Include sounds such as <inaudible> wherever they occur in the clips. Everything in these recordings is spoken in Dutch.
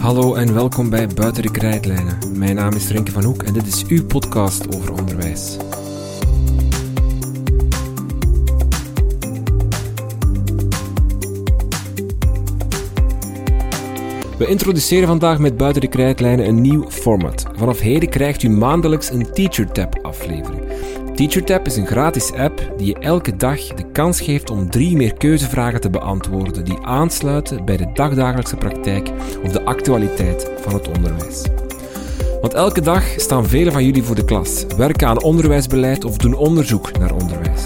Hallo en welkom bij Buiten de Krijtlijnen. Mijn naam is Renke van Hoek en dit is uw podcast over onderwijs. We introduceren vandaag met Buiten de Krijtlijnen een nieuw format. Vanaf heden krijgt u maandelijks een Teacher Tab TeacherTap is een gratis app die je elke dag de kans geeft om drie meer keuzevragen te beantwoorden die aansluiten bij de dagdagelijkse praktijk of de actualiteit van het onderwijs. Want elke dag staan velen van jullie voor de klas, werken aan onderwijsbeleid of doen onderzoek naar onderwijs.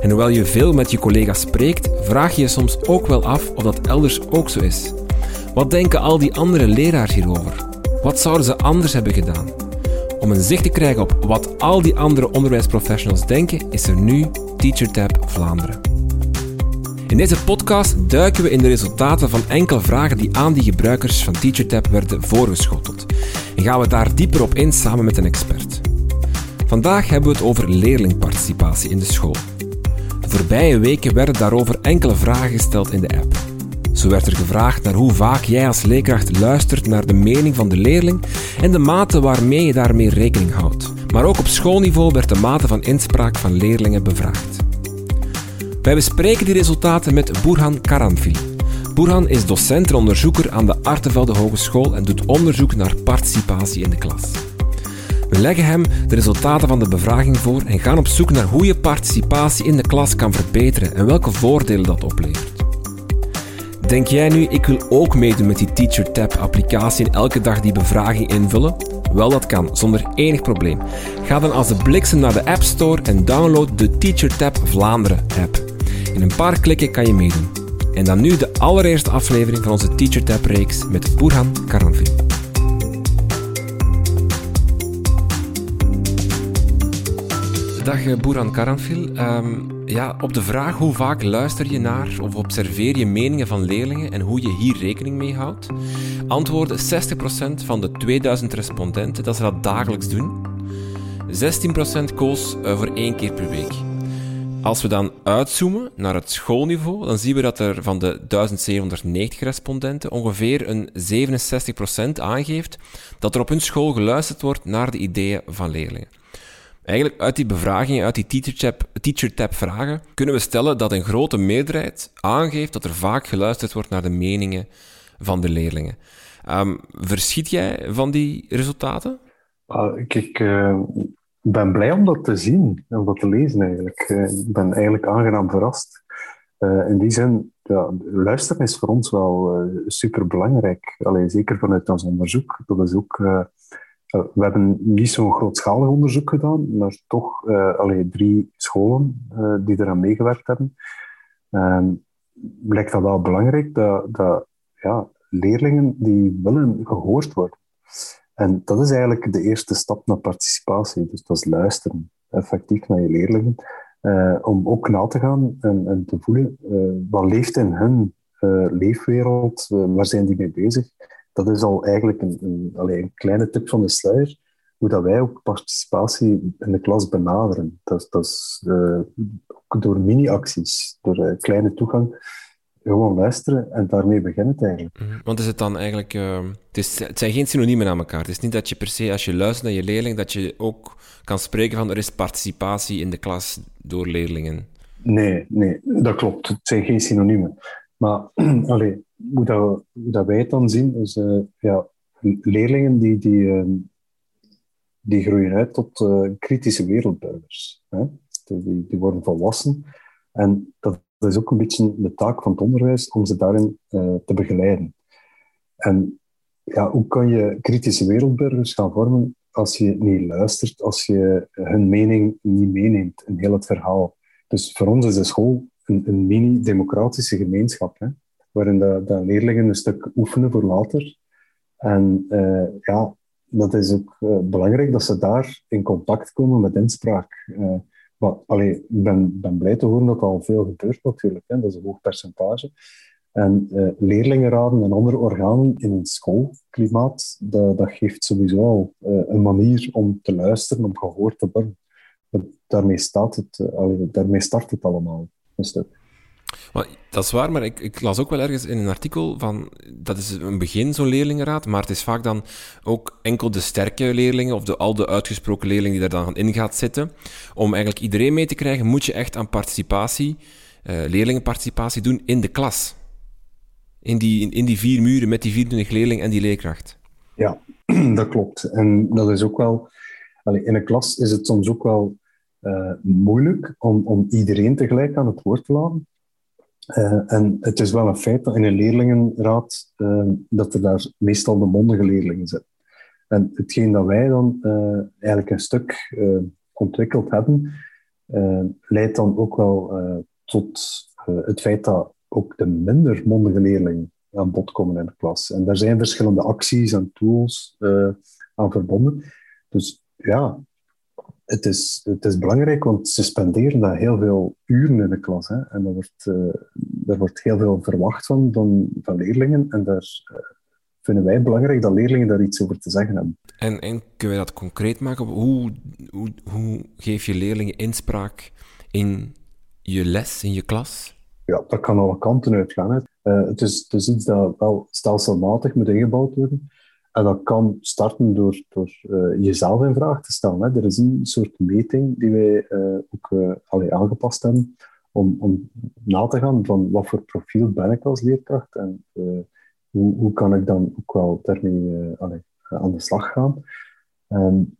En hoewel je veel met je collega's spreekt, vraag je je soms ook wel af of dat elders ook zo is. Wat denken al die andere leraars hierover? Wat zouden ze anders hebben gedaan? Om een zicht te krijgen op wat al die andere onderwijsprofessionals denken, is er nu TeacherTap Vlaanderen. In deze podcast duiken we in de resultaten van enkele vragen die aan die gebruikers van TeacherTap werden voorgeschoteld. En gaan we daar dieper op in samen met een expert. Vandaag hebben we het over leerlingparticipatie in de school. De voorbije weken werden daarover enkele vragen gesteld in de app. Zo werd er gevraagd naar hoe vaak jij als leerkracht luistert naar de mening van de leerling en de mate waarmee je daarmee rekening houdt. Maar ook op schoolniveau werd de mate van inspraak van leerlingen bevraagd. Wij bespreken die resultaten met Burhan Karanfil. Burhan is docent en onderzoeker aan de Artevelde Hogeschool en doet onderzoek naar participatie in de klas. We leggen hem de resultaten van de bevraging voor en gaan op zoek naar hoe je participatie in de klas kan verbeteren en welke voordelen dat oplevert. Denk jij nu, ik wil ook meedoen met die TeacherTap applicatie en elke dag die bevraging invullen? Wel, dat kan, zonder enig probleem. Ga dan als de bliksem naar de App Store en download de TeacherTap Vlaanderen app. In een paar klikken kan je meedoen. En dan nu de allereerste aflevering van onze TeacherTap-reeks met Burhan Karanfil. Dag eh, Burhan Karanfil. Um, ja, op de vraag hoe vaak luister je naar of observeer je meningen van leerlingen en hoe je hier rekening mee houdt, antwoordde 60% van de 2000 respondenten dat ze dat dagelijks doen. 16% koos eh, voor één keer per week. Als we dan uitzoomen naar het schoolniveau, dan zien we dat er van de 1790 respondenten ongeveer een 67% aangeeft dat er op hun school geluisterd wordt naar de ideeën van leerlingen. Eigenlijk uit die bevragingen, uit die teacher vragen, kunnen we stellen dat een grote meerderheid aangeeft dat er vaak geluisterd wordt naar de meningen van de leerlingen. Um, verschiet jij van die resultaten? Uh, ik uh, ben blij om dat te zien, om dat te lezen eigenlijk. Uh, ik ben eigenlijk aangenaam verrast. Eh, in die zin, ja, luisteren is voor ons wel super belangrijk. zeker vanuit ons onderzoek. Dat is ook eh, we hebben niet zo'n grootschalig onderzoek gedaan, maar toch uh, allee, drie scholen uh, die eraan meegewerkt hebben. Uh, blijkt dat wel belangrijk dat, dat ja, leerlingen die willen gehoord worden. En dat is eigenlijk de eerste stap naar participatie. Dus dat is luisteren, effectief naar je leerlingen. om ook na te gaan en, en te voelen wat leeft in hun leefwereld, waar zijn die mee bezig dat is al eigenlijk een, een, een kleine tip van de sluier, hoe dat wij ook participatie in de klas benaderen. Dat, dat is uh, door mini-acties, door uh, kleine toegang, gewoon luisteren en daarmee begint het eigenlijk. Mhm. Want is het dan eigenlijk... Uh, het, is, het zijn geen synoniemen aan elkaar. Het is niet dat je per se, als je luistert naar je leerling, dat je ook kan spreken van er is participatie in de klas door leerlingen. Nee, nee, dat klopt. Het zijn geen synoniemen. Maar <clears throat> allee, hoe, dat, wij het dan zien, is uh, ja, leerlingen die, die, uh, die groeien uit tot uh, kritische wereldburgers. Hè? Die, die worden volwassen. En dat is ook een beetje de taak van het onderwijs om ze daarin te begeleiden. En ja, hoe kan je kritische wereldburgers gaan vormen als je niet luistert, als je hun mening niet meeneemt in heel het verhaal? Dus voor ons is de school een, een mini-democratische gemeenschap. Hè? Waarin de, de, leerlingen een stuk oefenen voor later. En uh, ja, dat is ook uh, belangrijk dat ze daar in contact komen met inspraak. Uh, ik ben, ben blij te horen dat al veel gebeurt natuurlijk. Hè. Dat is een hoog percentage. En leerlingenraden en andere organen in een schoolklimaat, dat, dat geeft sowieso al een manier om te luisteren, om gehoord te worden. Daarmee, staat het, daarmee start het allemaal een stuk. Maar, dat is waar, maar ik, ik, las ook wel ergens in een artikel van, dat is een begin, zo'n leerlingenraad, maar het is vaak dan ook enkel de sterke leerlingen of de, al de uitgesproken leerlingen die daar dan in gaat zitten. Om eigenlijk iedereen mee te krijgen, moet je echt aan participatie, uh, leerlingenparticipatie doen in de klas. In die, in, die vier muren met die 24 leerlingen en die leerkracht. Ja, <clears throat> dat klopt. En dat is ook wel, in een klas is het soms ook wel uh, moeilijk om, om iedereen tegelijk aan het woord te laten. Uh, en het is wel een feit dat in een leerlingenraad uh, dat er daar meestal de mondige leerlingen zitten. En hetgeen dat wij dan uh, eigenlijk een stuk ontwikkeld hebben, leidt dan ook wel tot het feit dat ook de minder mondige leerlingen aan bod komen in de klas. En daar zijn verschillende acties en tools aan verbonden. Dus ja, het is, het is belangrijk, want ze spenderen daar heel veel uren in de klas. Hè? En er wordt, uh, wordt heel veel verwacht van, van, van leerlingen. En daar uh, vinden wij belangrijk dat leerlingen daar iets over te zeggen hebben. En, en kunnen we dat concreet maken? Hoe, hoe, hoe geef je leerlingen inspraak in je les, in je klas? Ja, dat kan alle kanten uitgaan. Hè. Uh, het, is, het is iets dat wel stelselmatig moet ingebouwd worden. En dat kan starten door, door uh, jezelf in vraag te stellen. Hè. Er is een soort meting die wij uh, ook uh, aangepast hebben om, om na te gaan van wat voor profiel ben ik als leerkracht en hoe, hoe kan ik dan ook wel daarmee aan de slag gaan. En,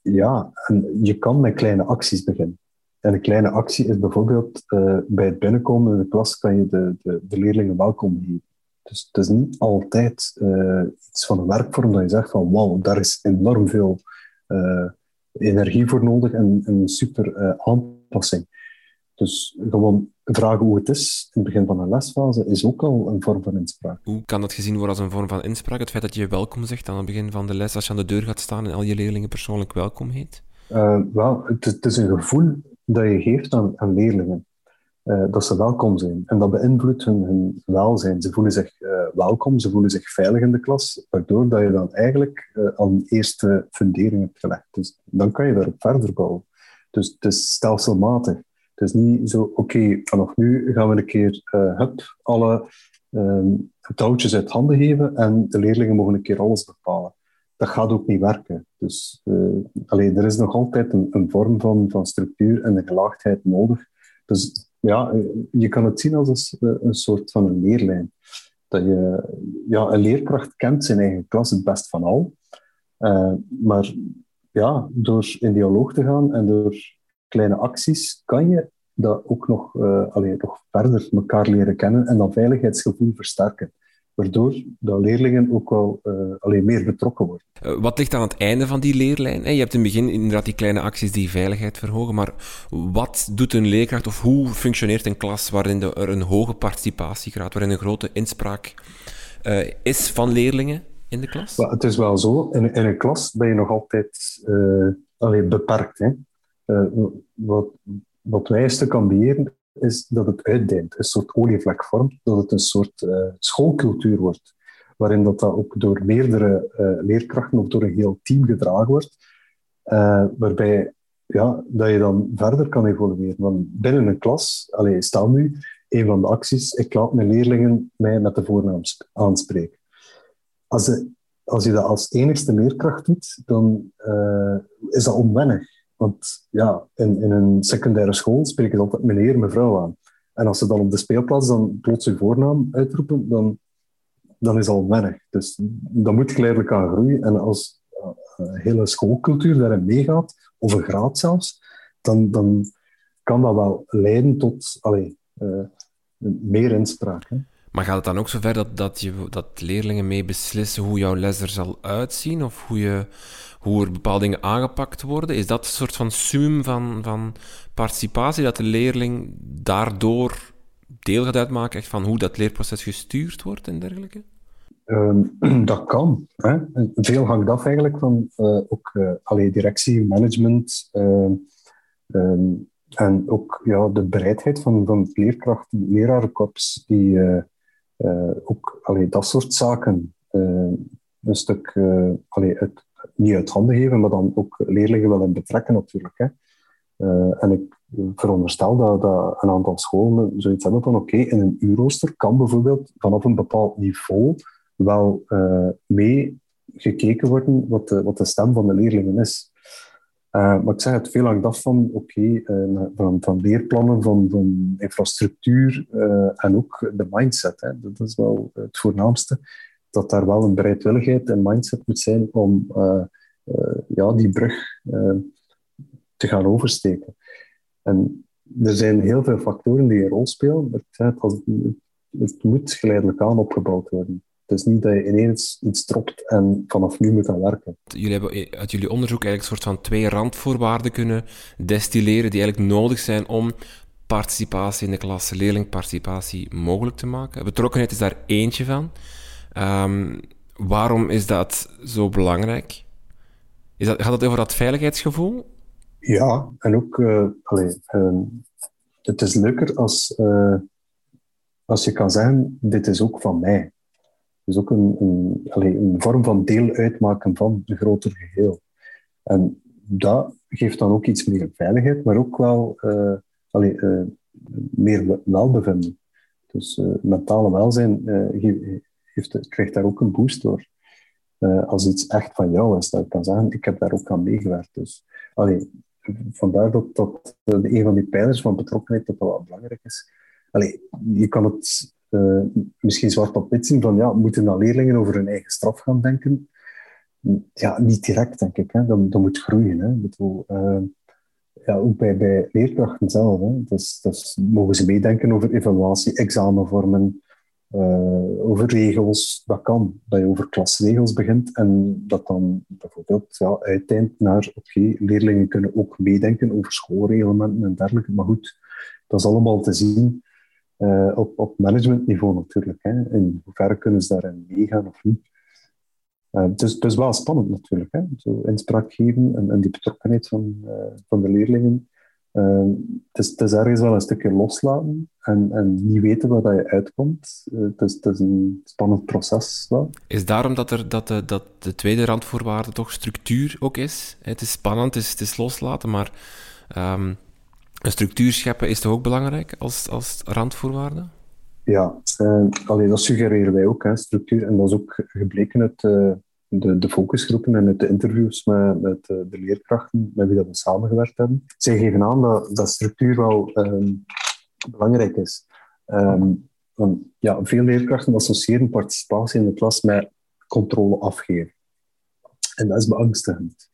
ja, en je kan met kleine acties beginnen. En een kleine actie is bijvoorbeeld bij het binnenkomen in de klas kan je de, de, de leerlingen welkom heten. Dus het is niet altijd uh, iets van een werkvorm dat je zegt van wauw, daar is enorm veel uh, energie voor nodig en een super uh, aanpassing. Dus gewoon vragen hoe het is in het begin van een lesfase is ook al een vorm van inspraak. Hoe kan dat gezien worden als een vorm van inspraak? Het feit dat je welkom zegt aan het begin van de les, als je aan de deur gaat staan en al je leerlingen persoonlijk welkom heet? wel, het, het, is een gevoel dat je geeft aan, aan leerlingen. Uh, dat ze welkom zijn. En dat beïnvloedt hun, hun welzijn. Ze voelen zich uh, welkom, ze voelen zich veilig in de klas, waardoor dat je dan eigenlijk uh, al een eerste fundering hebt gelegd. Dus dan kan je daarop verder bouwen. Dus het is stelselmatig. Het is niet zo, oké, vanaf nu gaan we een keer hup, alle um, touwtjes uit handen geven en de leerlingen mogen een keer alles bepalen. Dat gaat ook niet werken. Dus alleen, er is nog altijd een, een vorm van, van structuur en een gelaagdheid nodig. Dus ja, je kan het zien als een, een soort van een leerlijn. Dat je, ja, een leerkracht kent zijn eigen klas het best van al. Uh, maar ja, door in dialoog te gaan en door kleine acties kan je dat ook nog, uh, allee, nog verder elkaar leren kennen en dat veiligheidsgevoel versterken waardoor de leerlingen ook wel uh, alleen meer betrokken worden. Uh, wat ligt aan het einde van die leerlijn? Je hebt in het begin inderdaad die kleine acties die veiligheid verhogen, maar wat doet een leerkracht of hoe functioneert een klas waarin er een hoge participatiegraad, waarin een grote inspraak uh, is van leerlingen in de klas? Het is wel zo, in, in, een klas ben je nog altijd alleen beperkt. Hè? wat, wat wij stuk ambiëren is dat het uitdijnt, een soort olievlek vormt, dat het een soort uh, schoolcultuur wordt, waarin dat, ook door meerdere uh, leerkrachten of door een heel team gedragen wordt, uh, waarbij ja, dat je dan verder kan evolueren. Want binnen een klas, allez, stel nu, een van de acties, ik laat mijn leerlingen mij met de voornaam aanspreken. Als, als je dat als enigste leerkracht doet, dan is dat onwennig. Want ja, in, in een secundaire school spreken ze altijd meneer, mevrouw aan. En als ze dan op de speelplaats dan plots hun voornaam uitroepen, dan, dan is al weinig. Dus dat moet geleidelijk aan groeien. En als een hele schoolcultuur daarin meegaat, of een graad zelfs, dan, dan kan dat wel leiden tot allee, uh, meer inspraak. Hè. Maar gaat het dan ook zover dat, dat, je, dat leerlingen mee beslissen hoe jouw les er zal uitzien? Of hoe, je, hoe er bepaalde dingen aangepakt worden? Is dat een soort van sum van, van participatie, dat de leerling daardoor deel gaat uitmaken van hoe dat leerproces gestuurd wordt en dergelijke? Um, <clears throat> dat kan. Hè. Veel hangt af eigenlijk van uh, ook uh, directie, management uh, um, en ook ja, de bereidheid van, van leerkrachten, lerarenkorps die ook allee, dat soort zaken een stuk allee, het, niet uit handen geven, maar dan ook leerlingen wel in betrekken natuurlijk. Hè. en ik veronderstel dat, dat een aantal scholen zoiets hebben van oké, in een uurrooster kan bijvoorbeeld vanaf een bepaald niveau wel uh, mee gekeken worden wat de, wat de stem van de leerlingen is. Uh, maar ik zeg het veel hangt af van, oké, uh, van, van leerplannen, van, van infrastructuur en ook de mindset. Hè. Dat is wel het voornaamste. Dat daar wel een bereidwilligheid en mindset moet zijn om ja, die brug te gaan oversteken. En er zijn heel veel factoren die een rol spelen. Het, het moet geleidelijk aan opgebouwd worden. Het is niet dat je ineens iets tropt en vanaf nu moet gaan werken. Jullie hebben uit jullie onderzoek eigenlijk een soort van twee randvoorwaarden kunnen destilleren die eigenlijk nodig zijn om participatie in de klas, leerlingparticipatie mogelijk te maken. Betrokkenheid is daar eentje van. Um, waarom is dat zo belangrijk? Is dat, gaat het over dat veiligheidsgevoel? Ja, en ook, uh, allee, uh, het is leuker als, uh, als je kan zeggen, dit is ook van mij. Dus ook een, een, vorm van deel uitmaken van een groter geheel. En dat geeft dan ook iets meer veiligheid, maar ook wel allee, meer welbevinden. Dus mentale welzijn heeft, krijgt daar ook een boost door. als iets echt van jou is, dat ik kan zeggen, ik heb daar ook aan meegewerkt. Dus allee, vandaar dat, een van die pijlers van betrokkenheid dat wel belangrijk is. Je kan het uh, misschien zwart op wit zien van ja, moeten dan leerlingen over hun eigen straf gaan denken? Ja, niet direct, denk ik. Hè. Dat, moet groeien. Hè. Uh, ja, ook bij, leerkrachten zelf. Hè. Dus, mogen ze meedenken over evaluatie, examenvormen, uh, over regels. Dat kan, dat je over klasregels begint en dat dan bijvoorbeeld ja, naar, oké, leerlingen kunnen ook meedenken over schoolreglementen en dergelijke. Maar goed, dat is allemaal te zien uh, op, op managementniveau natuurlijk. Hè. In hoeverre kunnen ze daarin meegaan of niet. Uh, het, is, het is wel spannend natuurlijk. Hè. Zo inspraak geven en, en die betrokkenheid van, uh, van de leerlingen. Het, is, het is ergens wel een stukje loslaten en, en niet weten waar dat je uitkomt. het, is, het is een spannend proces. Is daarom dat, er, dat, de, dat de tweede randvoorwaarde toch structuur ook is? Het is spannend, het is, het is loslaten, maar um, een structuur scheppen is toch ook belangrijk als, als randvoorwaarde? Ja, uh, alleen dat suggereren wij ook, hè, structuur. En dat is ook gebleken uit uh, de, de focusgroepen en uit de interviews met, met uh, de leerkrachten met wie dat we samengewerkt hebben. Zij geven aan dat, dat structuur wel um, belangrijk is. Want, ja, veel leerkrachten associëren participatie in de klas met controle afgeven. En dat is beangstigend.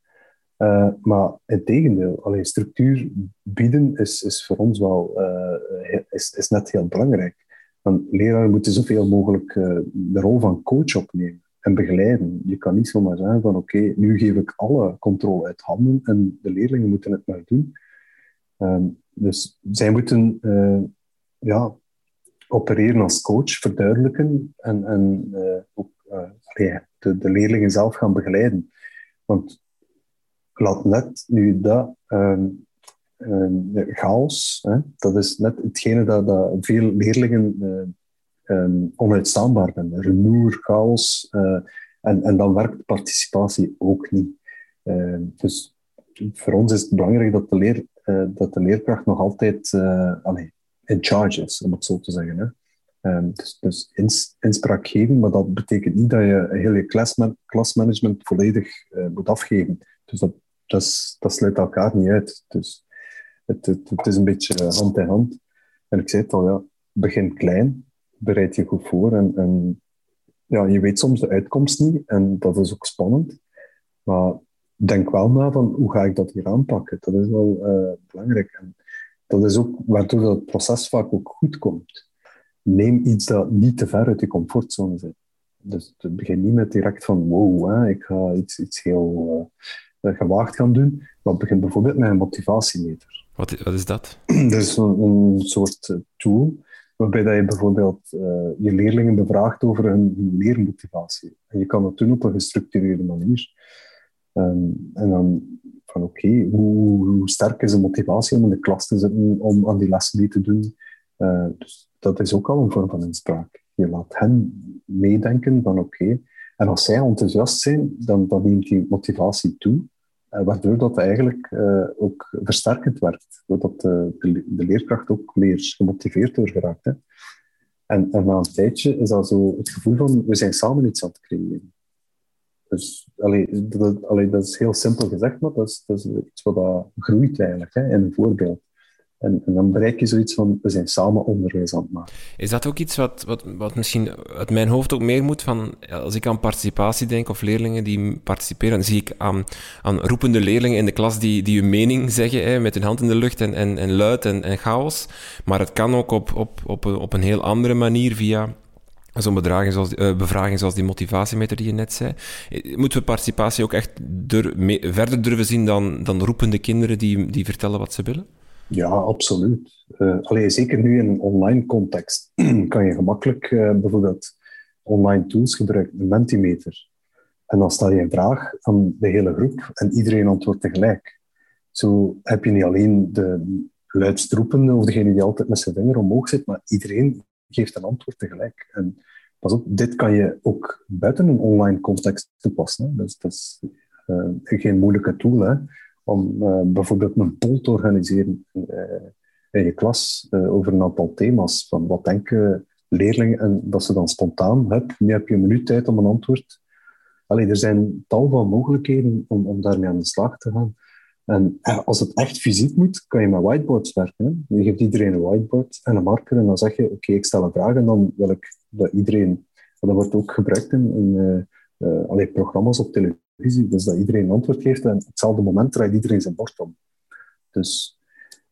Uh, maar het tegendeel, alleen structuur bieden is, is voor ons wel uh, is, is net heel belangrijk. Want leraren moeten zoveel mogelijk uh, de rol van coach opnemen en begeleiden. Je kan niet zomaar zeggen van oké, nu geef ik alle controle uit handen en de leerlingen moeten het maar doen. Um, dus zij moeten ja, opereren als coach, verduidelijken en, en ook de, de leerlingen zelf gaan begeleiden. Want laat net nu dat um, um, chaos, hè, dat is net hetgene dat, dat veel leerlingen uh, um, onuitstaanbaar vinden. Rumoer, chaos. Uh, en, en dan werkt participatie ook niet. Dus voor ons is het belangrijk dat de, leer, uh, dat de leerkracht nog altijd in charge is, om het zo te zeggen. Hè. Dus dus ins, inspraak geven, maar dat betekent niet dat je heel je klasman, klasmanagement volledig moet afgeven. Dus dat dat, sluit elkaar niet uit. Dus het, het, het, is een beetje hand in hand. En ik zei het al, ja, begin klein, bereid je goed voor. En, ja, je weet soms de uitkomst niet en dat is ook spannend. Maar denk wel na van hoe ga ik dat hier aanpakken. Dat is wel uh, belangrijk. En dat is ook waardoor dat proces vaak ook goed komt. Neem iets dat niet te ver uit je comfortzone zit. Dus het begint niet met direct van wow, hè, ik ga iets, iets heel eh, gewaagd gaan doen. Dat begint bijvoorbeeld met een motivatiemeter. Wat, wat is dat? <clears throat> Dat is een, een soort eh, tool waarbij dat je bijvoorbeeld uh, je leerlingen bevraagt over hun, hun, leermotivatie. En je kan dat doen op een gestructureerde manier. Um, en dan van oké, okay, hoe, hoe, sterk is de motivatie om in de klas te zitten, om aan die les mee te doen. Uh, dus dat is ook al een vorm van inspraak. je laat hen meedenken van oké. En als zij enthousiast zijn, dan, dan neemt die motivatie toe. Uh, waardoor dat eigenlijk uh, ook versterkend werkt. Doordat de, de, leerkracht ook meer gemotiveerd door geraakt. Hè. En, en na een tijdje is dat zo het gevoel van we zijn samen iets aan het creëren. Dus allee, dat, is heel simpel gezegd, maar dat is, iets wat groeit eigenlijk hè, in een voorbeeld. En, dan bereik je zoiets van, we zijn samen onderwijs aan het maken. Is dat ook iets wat, wat, wat misschien uit mijn hoofd ook meer moet van, als ik aan participatie denk, of leerlingen die participeren, dan zie ik aan, aan roepende leerlingen in de klas die, die hun mening zeggen, hè, met hun hand in de lucht en, en, en luid en, en chaos. Maar het kan ook op, op, op, op een heel andere manier via Zo'n zoals, uh, bevraging zoals die motivatiemeter die je net zei. Eh, moeten we participatie ook echt verder durven zien dan, dan roepende kinderen die, die vertellen wat ze willen? Ja, absoluut. Uh, allee, zeker nu in een online context <clears throat> kan je gemakkelijk uh, bijvoorbeeld online tools gebruiken, een Mentimeter. En dan stel je een vraag aan de hele groep en iedereen antwoordt tegelijk. Zo heb je niet alleen de luidstroepende of degene die altijd met zijn vinger omhoog zit, maar iedereen geeft een antwoord tegelijk. En pas op, dit kan je ook buiten een online context toepassen. Dus dat is uh, geen moeilijke tool. Hè om uh, bijvoorbeeld een poll te organiseren uh, in je klas uh, over een aantal thema's. Van wat denken leerlingen? En dat ze dan spontaan, heb, nu heb je een minuut tijd om een antwoord. Allee, er zijn tal van mogelijkheden om, om daarmee aan de slag te gaan. En als het echt fysiek moet, kan je met whiteboards werken. Je geeft iedereen een whiteboard en een marker en dan zeg je, oké, ik stel een vraag en dan wil ik dat iedereen... Dat wordt ook gebruikt in, in uh, programma's op televisie dus dat iedereen een antwoord geeft en op hetzelfde moment draait iedereen zijn bord om. Dus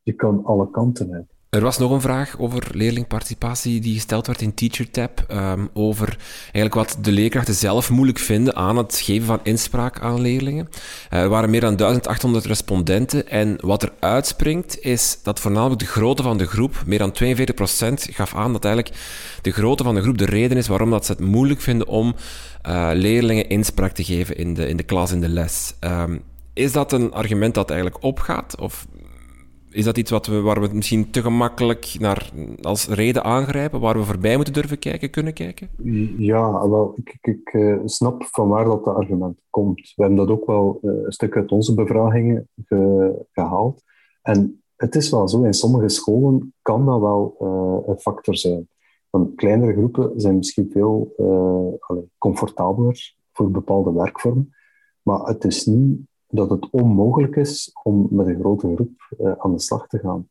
je kan alle kanten uit. Er was nog een vraag over leerlingparticipatie die gesteld werd in TeacherTap. Um, over eigenlijk wat de leerkrachten zelf moeilijk vinden aan het geven van inspraak aan leerlingen. Uh, er waren meer dan 1800 respondenten. En wat er uitspringt is dat voornamelijk de grootte van de groep, meer dan 42% gaf aan dat eigenlijk de grootte van de groep de reden is waarom dat ze het moeilijk vinden om uh, leerlingen inspraak te geven in de, in de klas, in de les. Um, is dat een argument dat eigenlijk opgaat? Of is dat iets wat we, waar we misschien te gemakkelijk naar, als reden aangrijpen, waar we voorbij moeten durven kijken, kunnen kijken? Ja, ik, ik, uh, snap van waar dat argument komt. We hebben dat ook wel uh, een stuk uit onze bevragingen ge, gehaald. En het is wel zo, in sommige scholen kan dat wel uh, een factor zijn. Want kleinere groepen zijn misschien veel comfortabeler voor bepaalde werkvormen. Maar het is niet dat het onmogelijk is om met een grote groep uh, aan de slag te gaan.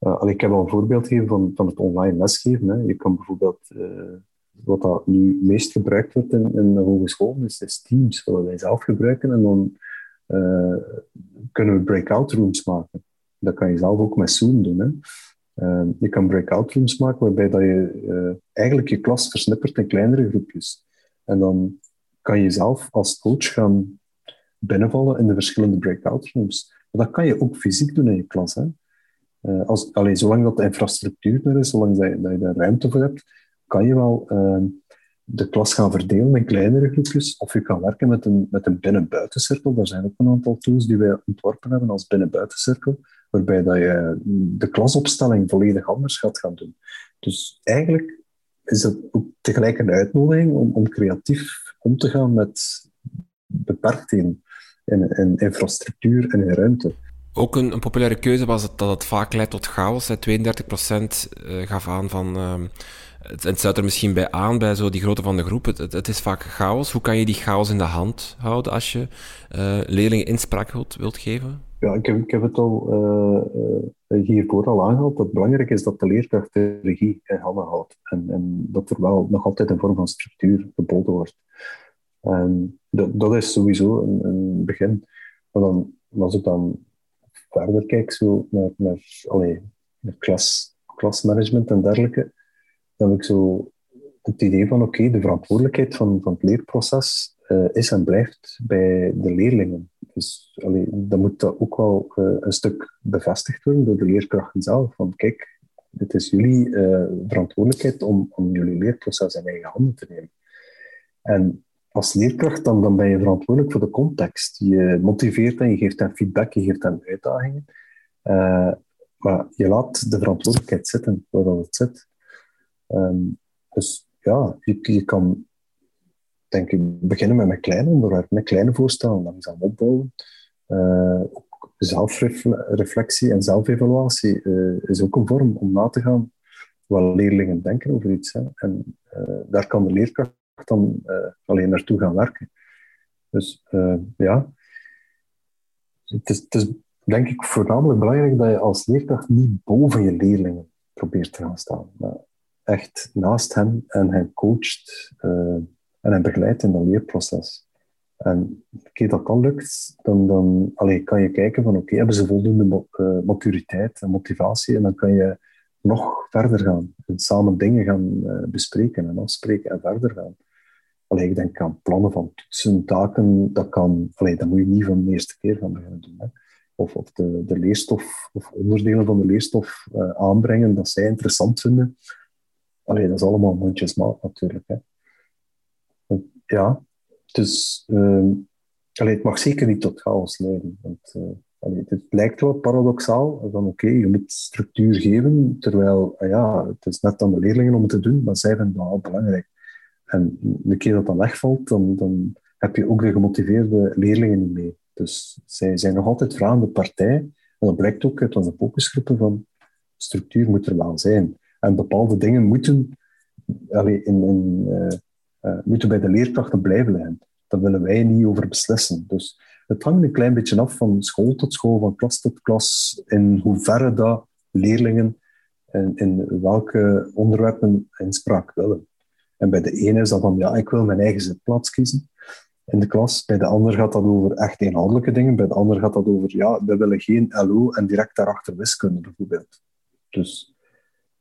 Uh, ik heb al een voorbeeld gegeven van, van het online lesgeven. Hè. Je kan bijvoorbeeld, uh, wat dat nu meest gebruikt wordt in, in de hogeschool, is, is Teams, wat wij zelf gebruiken. En dan kunnen we breakout rooms maken. Dat kan je zelf ook met Zoom doen. Hè. je kan breakout rooms maken waarbij dat je eigenlijk je klas versnippert in kleinere groepjes. En dan kan je zelf als coach gaan binnenvallen in de verschillende breakout rooms. Maar dat kan je ook fysiek doen in je klas. Hè. Uh, als, allee, zolang dat de infrastructuur er is, zolang dat je, dat daar ruimte voor hebt, kan je wel uh, de klas gaan verdelen in kleinere groepjes. Of je kan werken met een, met een binnen-buitencirkel. Daar zijn ook een aantal tools die wij ontworpen hebben als binnen-buitencirkel, waarbij dat je de klasopstelling volledig anders gaat gaan doen. Dus eigenlijk is het ook tegelijk een uitnodiging om, om creatief om te gaan met beperktheden in, in infrastructuur en in ruimte. Ook een, een, populaire keuze was het, dat het vaak leidt tot chaos. 32% uh, gaf aan van. Uh, het, het sluit er misschien bij aan, bij zo die grootte van de groep. Het, het, is vaak chaos. Hoe kan je die chaos in de hand houden als je uh, leerlingen inspraak wilt, wilt geven? Ja, ik heb, ik heb het al uh, hiervoor al aangehaald. Dat het belangrijk is dat de leerkracht de regie in handen houdt. En, en dat er wel nog altijd een vorm van structuur geboden wordt. En dat, dat is sowieso een, begin. Maar dan, als ik dan verder kijk zo naar, naar, allee, naar klas, klasmanagement en dergelijke, dan heb ik zo het idee van oké, de verantwoordelijkheid van, van het leerproces uh, is en blijft bij de leerlingen. Dus allee, dan moet dat ook wel uh, een stuk bevestigd worden door de leerkrachten zelf. Van kijk, het is jullie uh, verantwoordelijkheid om, om jullie leerproces in eigen handen te nemen. En als leerkracht, dan, ben je verantwoordelijk voor de context. Je motiveert en je geeft hen feedback, je geeft hen uitdagingen. Uh, maar je laat de verantwoordelijkheid zitten waar dat het zit. Um, dus ja, je, kan ik beginnen met een kleine onderwerp, met kleine voorstellen, langzaam opbouwen. Uh, ook zelfreflectie en zelfevaluatie uh, is ook een vorm om na te gaan wat leerlingen denken over iets. Hè. En daar kan de leerkracht dan alleen naartoe gaan werken. Dus ja, het is, het is denk ik voornamelijk belangrijk dat je als leerkracht niet boven je leerlingen probeert te gaan staan. Maar echt naast hen en hen coacht uh, en hen begeleidt in dat leerproces. En keer dat dan lukt, dan, dan kan je kijken van oké, hebben ze voldoende uh, maturiteit en motivatie en dan kan je nog verder gaan en samen dingen gaan uh, bespreken en afspreken en verder gaan. Allee, ik denk aan plannen van toetsen, taken, dat kan, allee, dat moet je niet van de eerste keer gaan beginnen doen. Hè of, of de, de leerstof of onderdelen van de leerstof uh, aanbrengen dat zij interessant vinden. Alleen dat is allemaal mondjesmaat natuurlijk. Hè. Ja, dus uh, allee, het mag zeker niet tot chaos leiden. Want, uh, allee, het lijkt wel paradoxaal, van oké, je moet structuur geven, terwijl ah ja, het is net aan de leerlingen om het te doen, maar zij vinden dat wel belangrijk. En de keer dat dat wegvalt, dan, dan heb je ook de gemotiveerde leerlingen niet mee. Dus zij zijn nog altijd vragende partij. En dat blijkt ook uit onze focusgroepen van structuur moet er wel zijn. En bepaalde dingen moeten, allee, in, in, uh, moeten bij de leerkrachten blijven liggen. Daar willen wij niet over beslissen. Dus het hangt een klein beetje af van school tot school, van klas tot klas, in hoeverre dat leerlingen in, in welke onderwerpen inspraak willen. En bij de ene is dat van, ja, ik wil mijn eigen zitplaats kiezen in de klas. Bij de ander gaat dat over echt inhoudelijke dingen. Bij de ander gaat dat over, ja, we willen geen LO en direct daarachter wiskunde bijvoorbeeld. Dus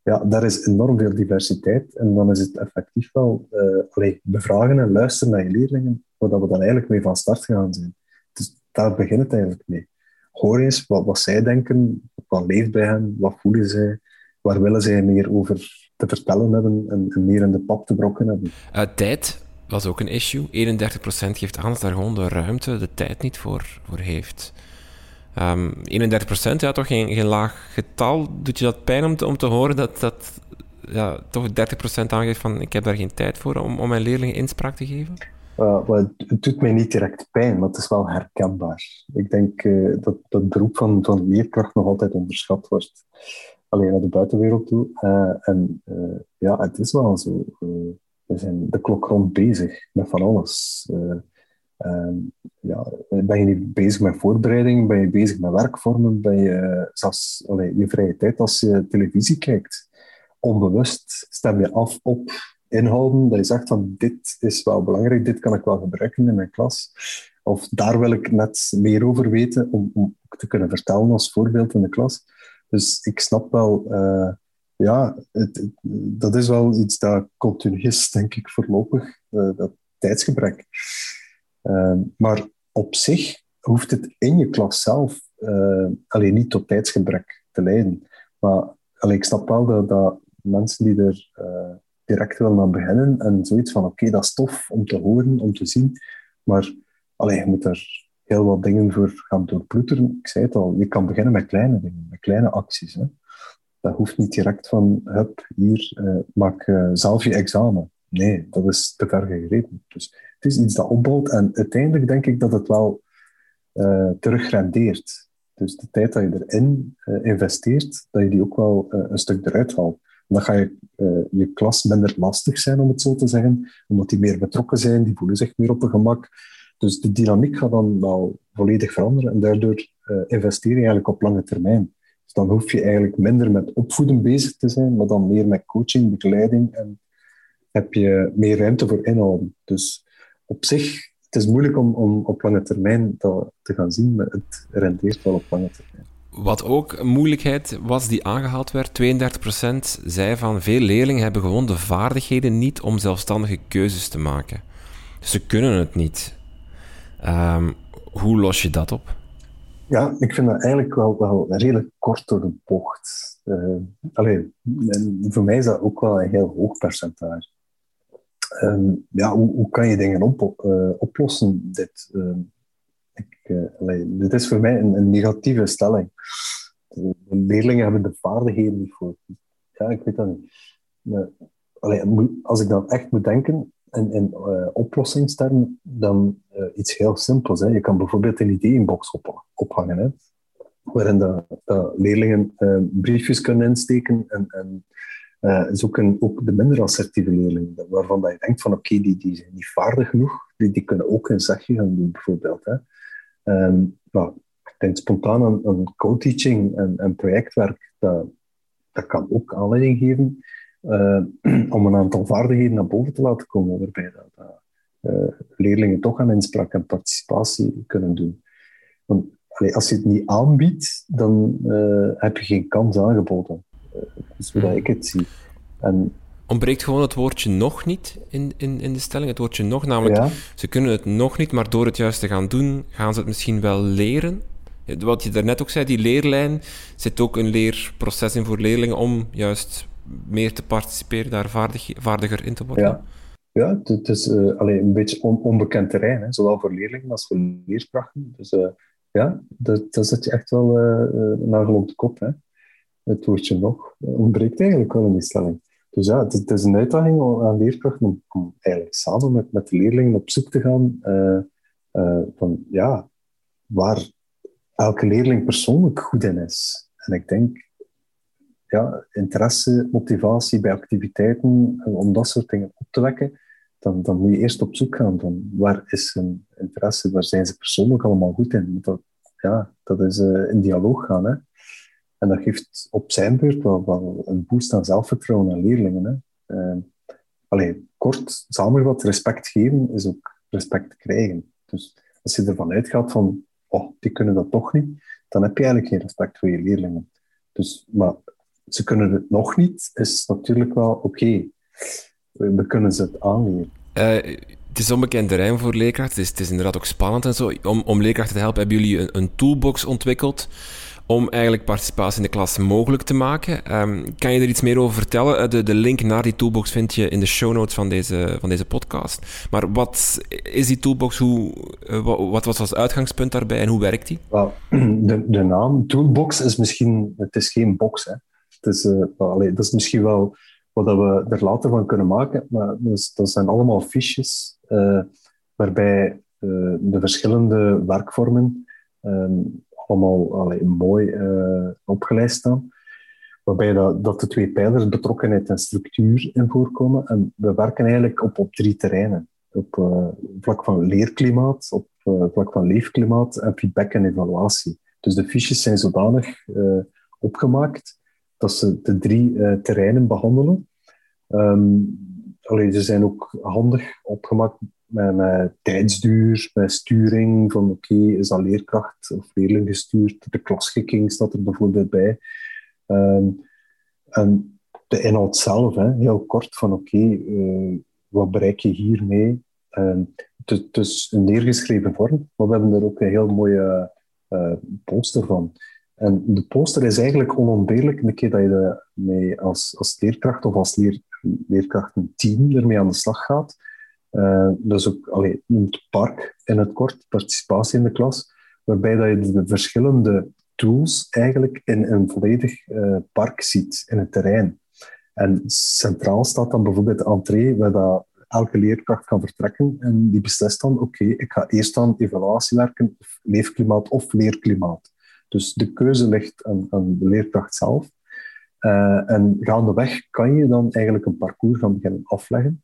ja, daar is enorm veel diversiteit. En dan is het effectief wel uh, allee, bevragen en luisteren naar je leerlingen, waar we dan eigenlijk mee van start gaan zijn. Dus daar begint het eigenlijk mee. Hoor eens wat, wat zij denken, wat leeft bij hen, wat voelen zij, waar willen zij meer over te vertellen hebben en, en meer in de pap te brokken hebben. Uh, tijd, was ook een issue. 31% geeft aan dat daar gewoon de ruimte, de tijd niet voor, voor heeft. Um, ehm, 31%, ja, toch geen, geen laag getal. Doet je dat pijn om te, om te horen dat, dat ja, toch 30% aangeeft van ik heb daar geen tijd voor om, om mijn leerlingen inspraak te geven? Uh, het doet mij niet direct pijn, maar het is wel herkenbaar. Ik denk uh, dat dat beroep van, van leerkracht nog altijd onderschat wordt. Alleen naar de buitenwereld toe. Uh, en ja, het is wel zo we zijn de klok rond bezig met van alles. Uh, ja, ben je niet bezig met voorbereiding? Ben je bezig met werkvormen? Ben je zelfs allee, je vrije tijd als je televisie kijkt? Onbewust stem je af op inhouden dat je zegt van dit is wel belangrijk, dit kan ik wel gebruiken in mijn klas. Of daar wil ik net meer over weten om, om te kunnen vertellen als voorbeeld in de klas. Dus ik snap wel uh, ja, dat is wel iets dat continu is, denk ik, voorlopig, uh, dat tijdsgebrek. Uh, maar op zich hoeft het in je klas zelf uh, alleen niet tot tijdsgebrek te leiden. Maar allee, ik snap wel dat, mensen die er direct willen aan beginnen en zoiets van, oké, dat is tof om te horen, om te zien, maar allee, je moet er heel wat dingen voor gaan doorploeteren. Ik zei het al, je kan beginnen met kleine dingen, met kleine acties. Hè dat hoeft niet direct van, hup, hier, uh, maak uh, zelf je examen. Nee, dat is te ver gegrepen. Dus het is iets dat opbouwt en uiteindelijk denk ik dat het wel uh, terugrendeert. Dus de tijd dat je erin investeert, dat je die ook wel een stuk eruit haalt. Dan ga je je klas minder lastig zijn, om het zo te zeggen, omdat die meer betrokken zijn, die voelen zich meer op hun gemak. Dus de dynamiek gaat dan wel volledig veranderen en daardoor investeer je eigenlijk op lange termijn dan hoef je eigenlijk minder met opvoeden bezig te zijn, maar dan meer met coaching, begeleiding en heb je meer ruimte voor inhouden. Dus op zich, het is moeilijk om, om op lange termijn dat te gaan zien, maar het rendeert wel op lange termijn. Wat ook een moeilijkheid was die aangehaald werd, 32% zei van veel leerlingen hebben gewoon de vaardigheden niet om zelfstandige keuzes te maken. Ze kunnen het niet. Um, hoe los je dat op? Ja, ik vind dat eigenlijk wel, wel redelijk kort door de bocht. Uh, alleen, voor mij is dat ook wel een heel hoog percentage. Uh, ja, hoe, kan je dingen op, uh, oplossen? Dit, ehm, ik, eh, dit is voor mij een, negatieve stelling. De leerlingen hebben de vaardigheden niet voor. Ja, ik weet dat niet. als ik dan echt moet denken in, in uh, oplossingstermen, dan uh, iets heel simpels. Hè. Je kan bijvoorbeeld een ideeënbox op, ophangen, hè, waarin de, leerlingen uh, briefjes kunnen insteken en, en zoeken ook de minder assertieve leerlingen, waarvan dat je denkt van oké, die, die zijn niet vaardig genoeg, die, die kunnen ook een zegje gaan doen, bijvoorbeeld. Hè. Um, nou, ik denk spontaan aan, aan co-teaching en, en projectwerk, dat, dat kan ook aanleiding geven uh, <clears throat> om een aantal vaardigheden naar boven te laten komen, waarbij dat, uh, leerlingen toch aan inspraak en participatie kunnen doen. Want allee, als je het niet aanbiedt, dan uh, heb je geen kans aangeboden. dat is hoe ik het zie. En, Ontbreekt gewoon het woordje nog niet in, in, in de stelling? Het woordje nog, namelijk, ja. ze kunnen het nog niet, maar door het juist te gaan doen, gaan ze het misschien wel leren? Wat je daarnet ook zei, die leerlijn, zit ook een leerproces in voor leerlingen om juist meer te participeren, daar vaardig, vaardiger in te worden? Ja, ja het is uh, alleen een beetje on, onbekend terrein, hè, zowel voor leerlingen als voor leerkrachten. Dus uh, ja, dat zit je echt wel uh, nagel op de kop. Hè. Het woordje nog ontbreekt eigenlijk wel in die stelling. Dus ja, het, is een uitdaging aan leerkrachten om, om, eigenlijk samen met, met de leerlingen op zoek te gaan van ja, waar elke leerling persoonlijk goed in is. En ik denk ja, interesse, motivatie bij activiteiten, om dat soort dingen op te wekken, dan, dan moet je eerst op zoek gaan van waar is hun interesse, waar zijn ze persoonlijk allemaal goed in. Dat, ja, dat is uh, in dialoog gaan. Hè. En dat geeft op zijn beurt wel, wel een boost aan zelfvertrouwen aan leerlingen. Hè. Uh, allee, kort samengevat, respect geven is ook respect krijgen. Dus als je ervan uitgaat van, oh, die kunnen dat toch niet, dan heb je eigenlijk geen respect voor je leerlingen. Dus, maar ze kunnen het nog niet, is natuurlijk wel oké. We kunnen ze het aanleren. Uh, het is onbekend terrein voor leerkrachten. Het is, het is, inderdaad ook spannend en zo. Om, om leerkrachten te helpen hebben jullie een, een toolbox ontwikkeld om eigenlijk participatie in de klas mogelijk te maken. Um, kan je er iets meer over vertellen? Eh, de, de, link naar die toolbox vind je in de show notes van deze, van deze podcast. Maar wat is die toolbox? Hoe, uh, wat, was als uitgangspunt daarbij en hoe werkt die? Well, <clears throat> de, de naam toolbox is misschien... Het is geen box, hè. Uh, dat is misschien wel wat we er later van kunnen maken, maar dus, dat zijn allemaal fiches uh, waarbij uh, de verschillende werkvormen um, allemaal mooi opgelijst staan. Waarbij dat, dat, de twee pijlers betrokkenheid en structuur in voorkomen. En we werken eigenlijk op, op drie terreinen. Op vlak van leerklimaat, op vlak van leefklimaat en feedback en evaluatie. Dus de fiches zijn zodanig opgemaakt dat ze de drie uh, terreinen behandelen. Um, allee, ze zijn ook handig opgemaakt met, met tijdsduur, met sturing, van oké, is dat leerkracht of leerling gestuurd? De klasschikking staat er bijvoorbeeld bij. Um, en de inhoud zelf, heel kort, van oké, uh, wat bereik je hiermee? Um, het is een neergeschreven vorm, maar we hebben er ook een heel mooie uh, poster van. En de poster is eigenlijk onontbeerlijk een keer dat je mee als, als leerkracht of als leer, leerkrachtenteam ermee aan de slag gaat. Uh, is ook, allee, noemt park in het kort, participatie in de klas, waarbij dat je de verschillende tools eigenlijk in een volledig uh, park ziet, in het terrein. En centraal staat dan bijvoorbeeld de entree, waar dat elke leerkracht kan vertrekken en die beslist dan, oké, ik ga eerst aan evaluatie werken, of leefklimaat of leerklimaat. Dus de keuze ligt aan, aan de leerkracht zelf. Uh, en gaandeweg kan je dan eigenlijk een parcours gaan beginnen afleggen.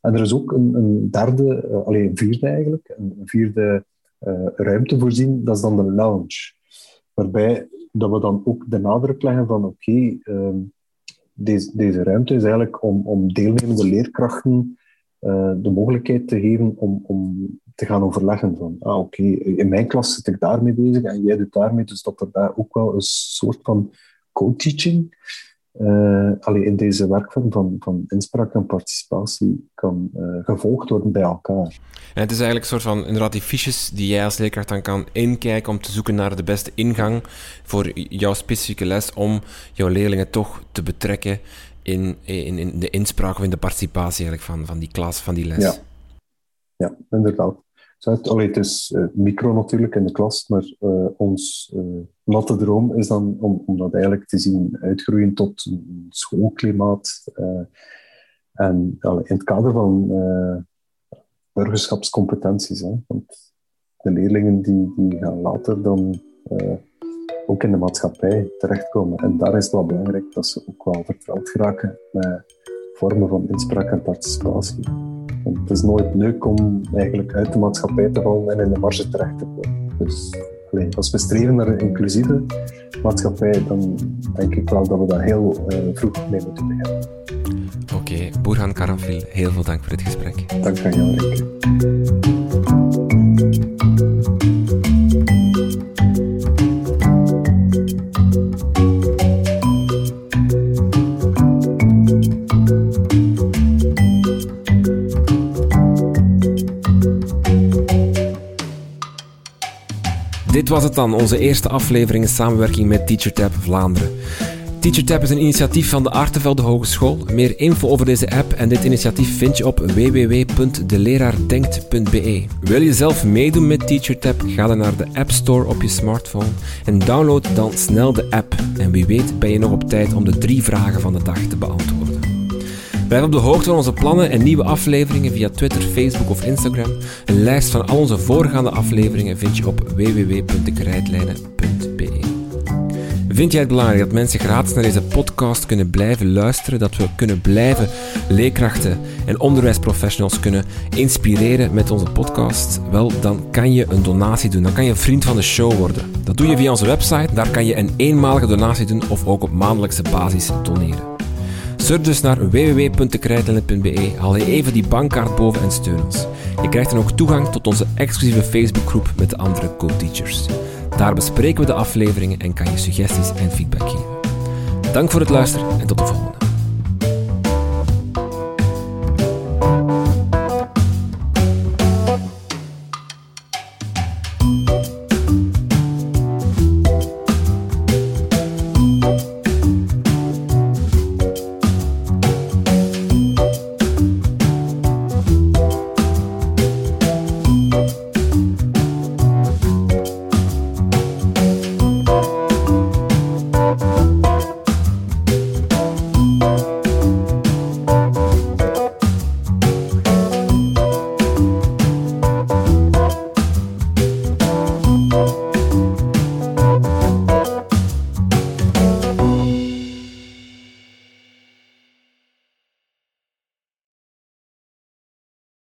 En er is ook een, een derde, uh, alleen een vierde eigenlijk, een vierde uh, ruimte voorzien, dat is dan de lounge. Waarbij dat we dan ook de nadruk leggen van oké, ehm, deze, deze ruimte is eigenlijk om, om deelnemende leerkrachten de mogelijkheid te geven om, om te gaan overleggen van, ah oké, in mijn klas zit ik daarmee bezig en jij doet daarmee, dus dat er daar ook wel een soort van co-teaching uh, in deze werkvorm van, van inspraak en participatie kan uh, gevolgd worden bij elkaar. En het is eigenlijk een soort van inderdaad die fiches die jij als leerkracht dan kan inkijken om te zoeken naar de beste ingang voor jouw specifieke les om jouw leerlingen toch te betrekken in, in, in de inspraak of in de participatie eigenlijk van, van die klas, van die les. Ja, ja inderdaad. Allee, het is uh, micro natuurlijk in de klas, maar uh, ons uh, natte droom is dan om, om dat eigenlijk te zien uitgroeien tot een schoolklimaat. En in het kader van burgerschapscompetenties. Hè, want de leerlingen die, die gaan later dan ook in de maatschappij terechtkomen. En daar is het wel belangrijk dat ze ook wel vertrouwd geraken met vormen van inspraak en participatie. Want het is nooit leuk om eigenlijk uit de maatschappij te vallen en in de marge terecht te komen. Dus als we streven naar een inclusieve maatschappij, dan denk ik wel dat we daar heel uh, vroeg mee moeten beginnen. Oké, okay, Boerhan Karanfil, heel veel dank voor dit gesprek. Dank aan jou, Rick. Dit was het dan, onze eerste aflevering in samenwerking met TeacherTap Vlaanderen. TeacherTap is een initiatief van de Artevelde Hogeschool. Meer info over deze app en dit initiatief vind je op www.deleraardenkt.be. Wil je zelf meedoen met TeacherTap? Ga dan naar de App Store op je smartphone en download dan snel de app. En wie weet ben je nog op tijd om de drie vragen van de dag te beantwoorden. Blijf op de hoogte van onze plannen en nieuwe afleveringen via Twitter, Facebook of Instagram. Een lijst van al onze voorgaande afleveringen vind je op www.dekrijtlijnen.be. Vind jij het belangrijk dat mensen gratis naar deze podcast kunnen blijven luisteren, dat we kunnen blijven leerkrachten en onderwijsprofessionals kunnen inspireren met onze podcast? Wel, dan kan je een donatie doen. Dan kan je een vriend van de show worden. Dat doe je via onze website. Daar kan je een eenmalige donatie doen of ook op maandelijkse basis doneren. Surf dus naar www.krijtlijnen.be, haal je even die bankkaart boven en steun ons. Je krijgt dan ook toegang tot onze exclusieve Facebookgroep met de andere co-teachers. Daar bespreken we de afleveringen en kan je suggesties en feedback geven. Dank voor het luisteren en tot de volgende.